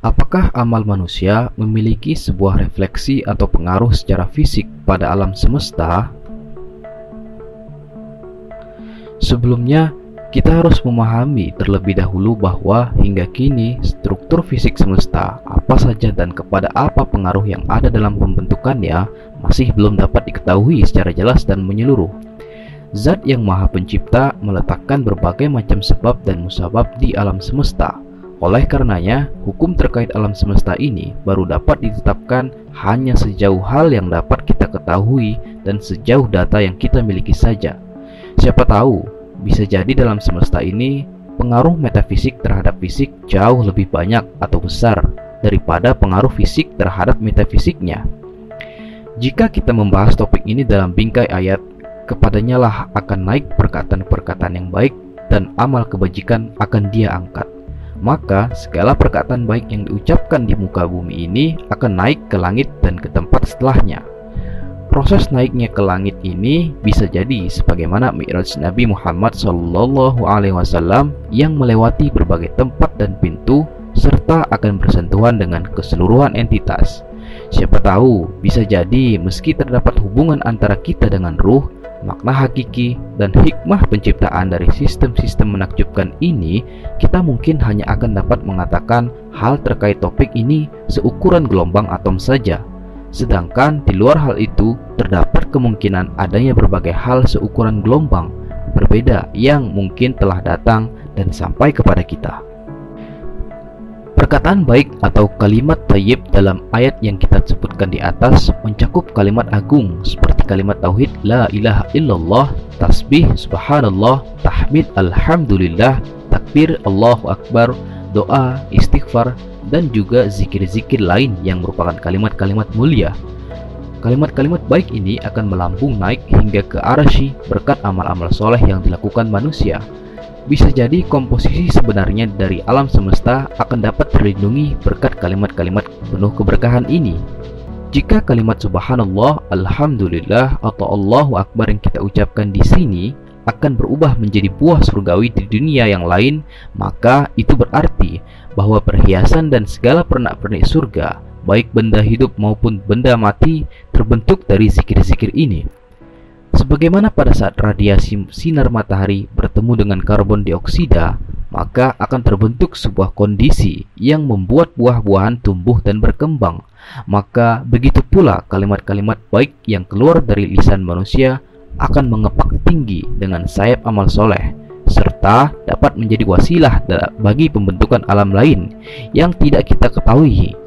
Apakah amal manusia memiliki sebuah refleksi atau pengaruh secara fisik pada alam semesta? Sebelumnya, kita harus memahami terlebih dahulu bahwa hingga kini struktur fisik semesta apa saja dan kepada apa pengaruh yang ada dalam pembentukannya masih belum dapat diketahui secara jelas dan menyeluruh. Zat yang Maha Pencipta meletakkan berbagai macam sebab dan musabab di alam semesta oleh karenanya, hukum terkait alam semesta ini baru dapat ditetapkan hanya sejauh hal yang dapat kita ketahui dan sejauh data yang kita miliki saja. Siapa tahu, bisa jadi dalam semesta ini pengaruh metafisik terhadap fisik jauh lebih banyak atau besar daripada pengaruh fisik terhadap metafisiknya. Jika kita membahas topik ini dalam bingkai ayat, kepadanya lah akan naik perkataan-perkataan yang baik dan amal kebajikan akan dia angkat maka segala perkataan baik yang diucapkan di muka bumi ini akan naik ke langit dan ke tempat setelahnya. Proses naiknya ke langit ini bisa jadi sebagaimana Mi'raj Nabi Muhammad Sallallahu Alaihi Wasallam yang melewati berbagai tempat dan pintu serta akan bersentuhan dengan keseluruhan entitas. Siapa tahu bisa jadi meski terdapat hubungan antara kita dengan ruh, makna hakiki dan hikmah penciptaan dari sistem-sistem menakjubkan ini, kita mungkin hanya akan dapat mengatakan hal terkait topik ini seukuran gelombang atom saja. Sedangkan di luar hal itu, terdapat kemungkinan adanya berbagai hal seukuran gelombang berbeda yang mungkin telah datang dan sampai kepada kita. Perkataan baik atau kalimat tayyib dalam ayat yang kita sebutkan di atas mencakup kalimat agung seperti kalimat tauhid la ilaha illallah, tasbih subhanallah, tahmid alhamdulillah, takbir Allahu akbar, doa, istighfar dan juga zikir-zikir lain yang merupakan kalimat-kalimat mulia. Kalimat-kalimat baik ini akan melambung naik hingga ke arasy berkat amal-amal soleh yang dilakukan manusia. Bisa jadi komposisi sebenarnya dari alam semesta akan dapat terlindungi berkat kalimat-kalimat penuh keberkahan ini. Jika kalimat subhanallah, alhamdulillah atau Allahu akbar yang kita ucapkan di sini akan berubah menjadi buah surgawi di dunia yang lain, maka itu berarti bahwa perhiasan dan segala pernak-pernik surga, baik benda hidup maupun benda mati, terbentuk dari zikir-zikir ini. Sebagaimana pada saat radiasi sinar matahari bertemu dengan karbon dioksida, maka akan terbentuk sebuah kondisi yang membuat buah-buahan tumbuh dan berkembang. Maka begitu pula kalimat-kalimat baik yang keluar dari lisan manusia akan mengepak tinggi dengan sayap amal soleh serta dapat menjadi wasilah bagi pembentukan alam lain yang tidak kita ketahui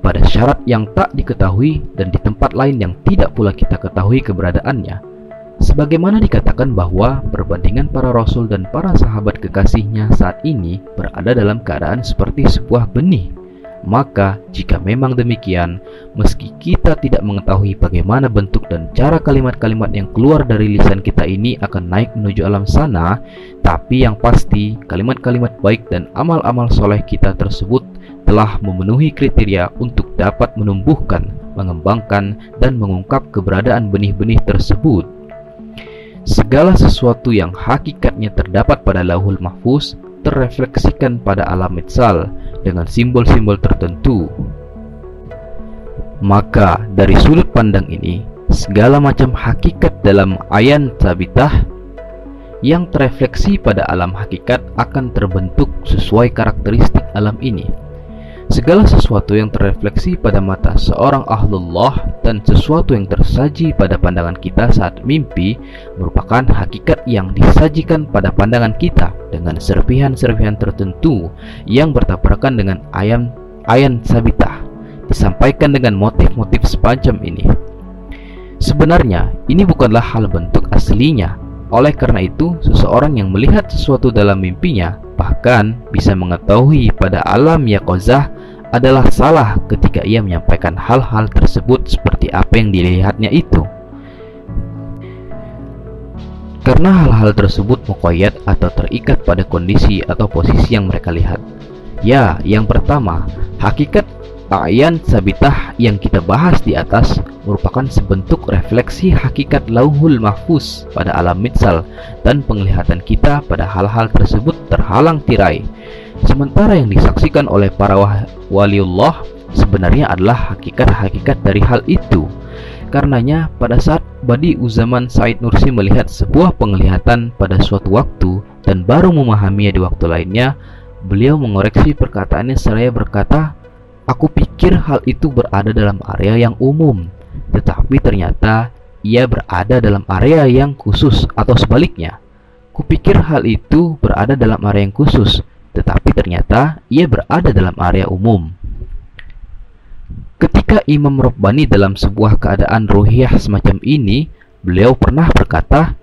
pada syarat yang tak diketahui dan di tempat lain yang tidak pula kita ketahui keberadaannya. Sebagaimana dikatakan bahwa perbandingan para rasul dan para sahabat kekasihnya saat ini berada dalam keadaan seperti sebuah benih. Maka, jika memang demikian, meski kita tidak mengetahui bagaimana bentuk dan cara kalimat-kalimat yang keluar dari lisan kita ini akan naik menuju alam sana, tapi yang pasti, kalimat-kalimat baik dan amal-amal soleh kita tersebut telah memenuhi kriteria untuk dapat menumbuhkan, mengembangkan, dan mengungkap keberadaan benih-benih tersebut. Segala sesuatu yang hakikatnya terdapat pada lauhul mahfuz terrefleksikan pada alam mitsal dengan simbol-simbol tertentu. Maka dari sudut pandang ini, segala macam hakikat dalam ayan sabitah yang terrefleksi pada alam hakikat akan terbentuk sesuai karakteristik alam ini. Segala sesuatu yang terrefleksi pada mata seorang ahlullah dan sesuatu yang tersaji pada pandangan kita saat mimpi merupakan hakikat yang disajikan pada pandangan kita dengan serpihan-serpihan tertentu yang bertabrakan dengan ayam ayan sabitah disampaikan dengan motif-motif sepanjang ini. Sebenarnya, ini bukanlah hal bentuk aslinya. Oleh karena itu, seseorang yang melihat sesuatu dalam mimpinya bahkan bisa mengetahui pada alam yakozah adalah salah ketika ia menyampaikan hal-hal tersebut seperti apa yang dilihatnya itu. Karena hal-hal tersebut mukoyat atau terikat pada kondisi atau posisi yang mereka lihat. Ya, yang pertama, hakikat Ayan sabitah yang kita bahas di atas merupakan sebentuk refleksi hakikat lauhul mahfuz pada alam mitsal dan penglihatan kita pada hal-hal tersebut terhalang tirai Sementara yang disaksikan oleh para waliullah sebenarnya adalah hakikat-hakikat dari hal itu. Karenanya, pada saat Badi Uzaman Said Nursi melihat sebuah penglihatan pada suatu waktu dan baru memahaminya di waktu lainnya, beliau mengoreksi perkataannya seraya berkata, Aku pikir hal itu berada dalam area yang umum, tetapi ternyata ia berada dalam area yang khusus atau sebaliknya. Kupikir hal itu berada dalam area yang khusus, tetapi ternyata ia berada dalam area umum. Ketika Imam Rabbani dalam sebuah keadaan ruhiyah semacam ini, beliau pernah berkata,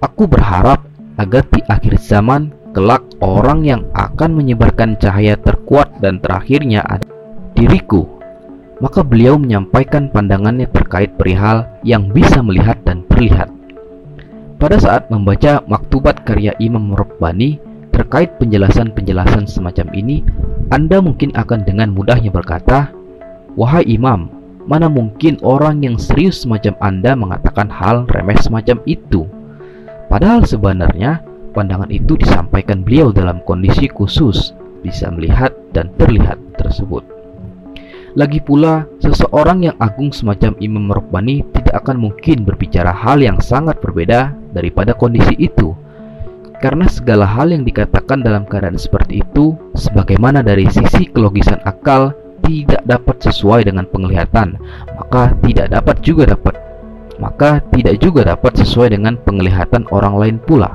Aku berharap agar di akhir zaman kelak orang yang akan menyebarkan cahaya terkuat dan terakhirnya adalah diriku. Maka beliau menyampaikan pandangannya terkait perihal yang bisa melihat dan terlihat. Pada saat membaca maktubat karya Imam Rabbani terkait penjelasan-penjelasan semacam ini, Anda mungkin akan dengan mudahnya berkata, Wahai imam, mana mungkin orang yang serius semacam Anda mengatakan hal remeh semacam itu? Padahal sebenarnya pandangan itu disampaikan beliau dalam kondisi khusus, bisa melihat dan terlihat tersebut. Lagi pula, seseorang yang agung semacam Imam Rabbani tidak akan mungkin berbicara hal yang sangat berbeda daripada kondisi itu. Karena segala hal yang dikatakan dalam keadaan seperti itu, sebagaimana dari sisi kelogisan akal tidak dapat sesuai dengan penglihatan, maka tidak dapat juga dapat maka tidak juga dapat sesuai dengan penglihatan orang lain pula.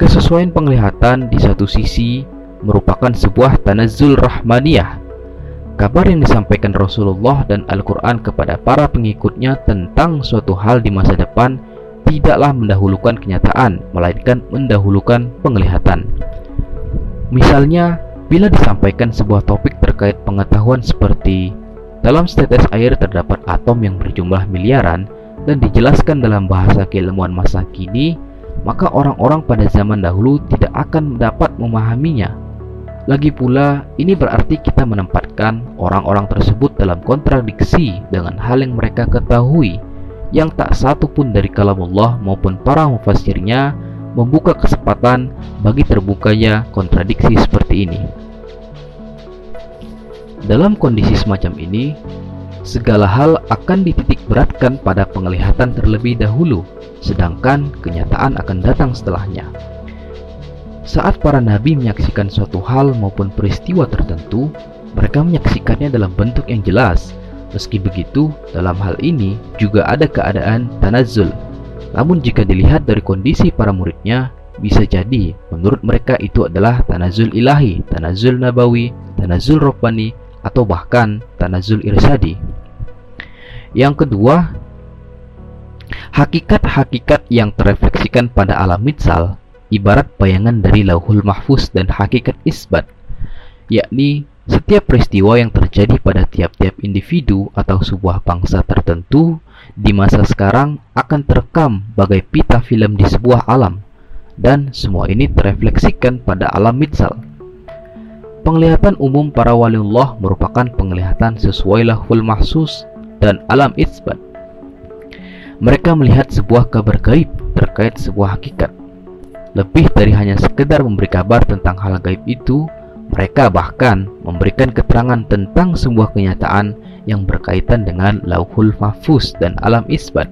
Kesesuaian penglihatan di satu sisi merupakan sebuah tanazul rahmaniyah. Kabar yang disampaikan Rasulullah dan Al-Quran kepada para pengikutnya tentang suatu hal di masa depan tidaklah mendahulukan kenyataan, melainkan mendahulukan penglihatan. Misalnya, Bila disampaikan sebuah topik terkait pengetahuan seperti dalam setetes air terdapat atom yang berjumlah miliaran dan dijelaskan dalam bahasa keilmuan masa kini, maka orang-orang pada zaman dahulu tidak akan dapat memahaminya. Lagi pula, ini berarti kita menempatkan orang-orang tersebut dalam kontradiksi dengan hal yang mereka ketahui, yang tak satu pun dari kalamullah maupun para mufassirnya membuka kesempatan bagi terbukanya kontradiksi seperti ini. Dalam kondisi semacam ini, segala hal akan dititik beratkan pada penglihatan terlebih dahulu, sedangkan kenyataan akan datang setelahnya. Saat para nabi menyaksikan suatu hal maupun peristiwa tertentu, mereka menyaksikannya dalam bentuk yang jelas. Meski begitu, dalam hal ini juga ada keadaan tanazul namun jika dilihat dari kondisi para muridnya, bisa jadi menurut mereka itu adalah tanazul ilahi, tanazul nabawi, tanazul robbani, atau bahkan tanazul irsadi. Yang kedua, hakikat-hakikat yang terefleksikan pada alam mitsal ibarat bayangan dari lauhul mahfuz dan hakikat isbat, yakni setiap peristiwa yang terjadi pada tiap-tiap individu atau sebuah bangsa tertentu di masa sekarang akan terekam bagai pita film di sebuah alam dan semua ini terefleksikan pada alam mitsal. Penglihatan umum para waliullah merupakan penglihatan sesuai lahul mahsus dan alam isbat. Mereka melihat sebuah kabar gaib terkait sebuah hakikat. Lebih dari hanya sekedar memberi kabar tentang hal gaib itu, mereka bahkan memberikan keterangan tentang sebuah kenyataan yang berkaitan dengan lauhul mahfuz dan alam isbat.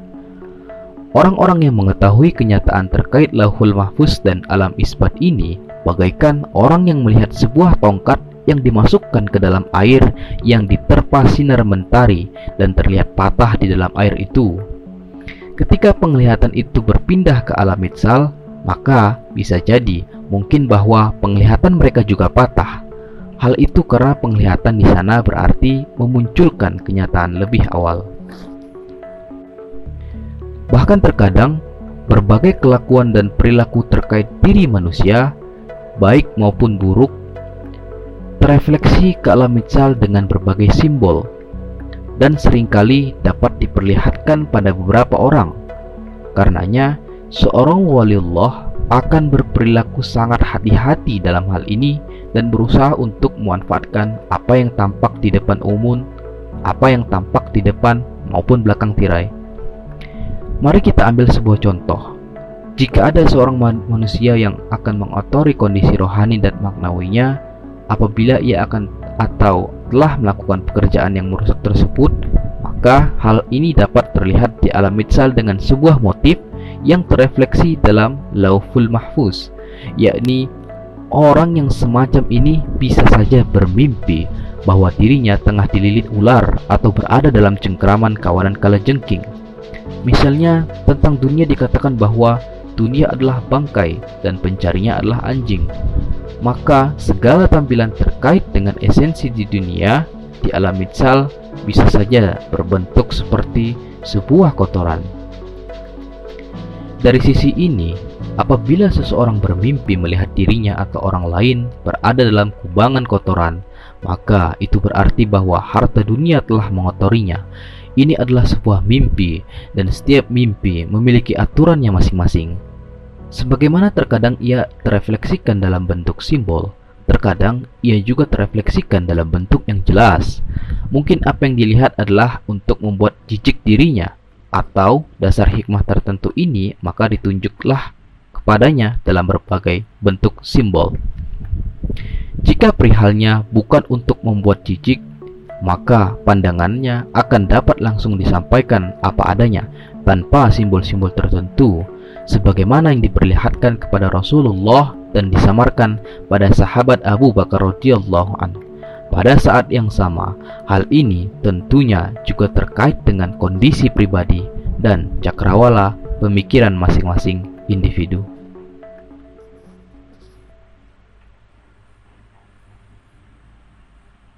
Orang-orang yang mengetahui kenyataan terkait lauhul mahfuz dan alam isbat ini bagaikan orang yang melihat sebuah tongkat yang dimasukkan ke dalam air yang diterpa sinar mentari dan terlihat patah di dalam air itu. Ketika penglihatan itu berpindah ke alam mitsal, maka bisa jadi mungkin bahwa penglihatan mereka juga patah. Hal itu karena penglihatan di sana berarti memunculkan kenyataan lebih awal. Bahkan terkadang berbagai kelakuan dan perilaku terkait diri manusia, baik maupun buruk, terefleksi ke alam mitsal dengan berbagai simbol dan sering kali dapat diperlihatkan pada beberapa orang. Karenanya, seorang waliullah akan berperilaku sangat hati-hati dalam hal ini dan berusaha untuk memanfaatkan apa yang tampak di depan umum, apa yang tampak di depan maupun belakang tirai. Mari kita ambil sebuah contoh. Jika ada seorang manusia yang akan mengotori kondisi rohani dan maknawinya, apabila ia akan atau telah melakukan pekerjaan yang merusak tersebut, maka hal ini dapat terlihat di alam mitsal dengan sebuah motif yang terrefleksi dalam lauful mahfuz, yakni orang yang semacam ini bisa saja bermimpi bahwa dirinya tengah dililit ular atau berada dalam cengkeraman kawanan kalajengking. Misalnya, tentang dunia dikatakan bahwa dunia adalah bangkai dan pencarinya adalah anjing. Maka segala tampilan terkait dengan esensi di dunia di alam mitsal bisa saja berbentuk seperti sebuah kotoran. Dari sisi ini, apabila seseorang bermimpi melihat dirinya atau orang lain berada dalam kubangan kotoran, maka itu berarti bahwa harta dunia telah mengotorinya. Ini adalah sebuah mimpi, dan setiap mimpi memiliki aturannya masing-masing. Sebagaimana terkadang ia terefleksikan dalam bentuk simbol, terkadang ia juga terefleksikan dalam bentuk yang jelas. Mungkin apa yang dilihat adalah untuk membuat jijik dirinya, atau dasar hikmah tertentu ini maka ditunjuklah kepadanya dalam berbagai bentuk simbol. Jika perihalnya bukan untuk membuat jijik, maka pandangannya akan dapat langsung disampaikan apa adanya tanpa simbol-simbol tertentu sebagaimana yang diperlihatkan kepada Rasulullah dan disamarkan pada sahabat Abu Bakar radhiyallahu anhu. Pada saat yang sama, hal ini tentunya juga terkait dengan kondisi pribadi dan cakrawala pemikiran masing-masing individu.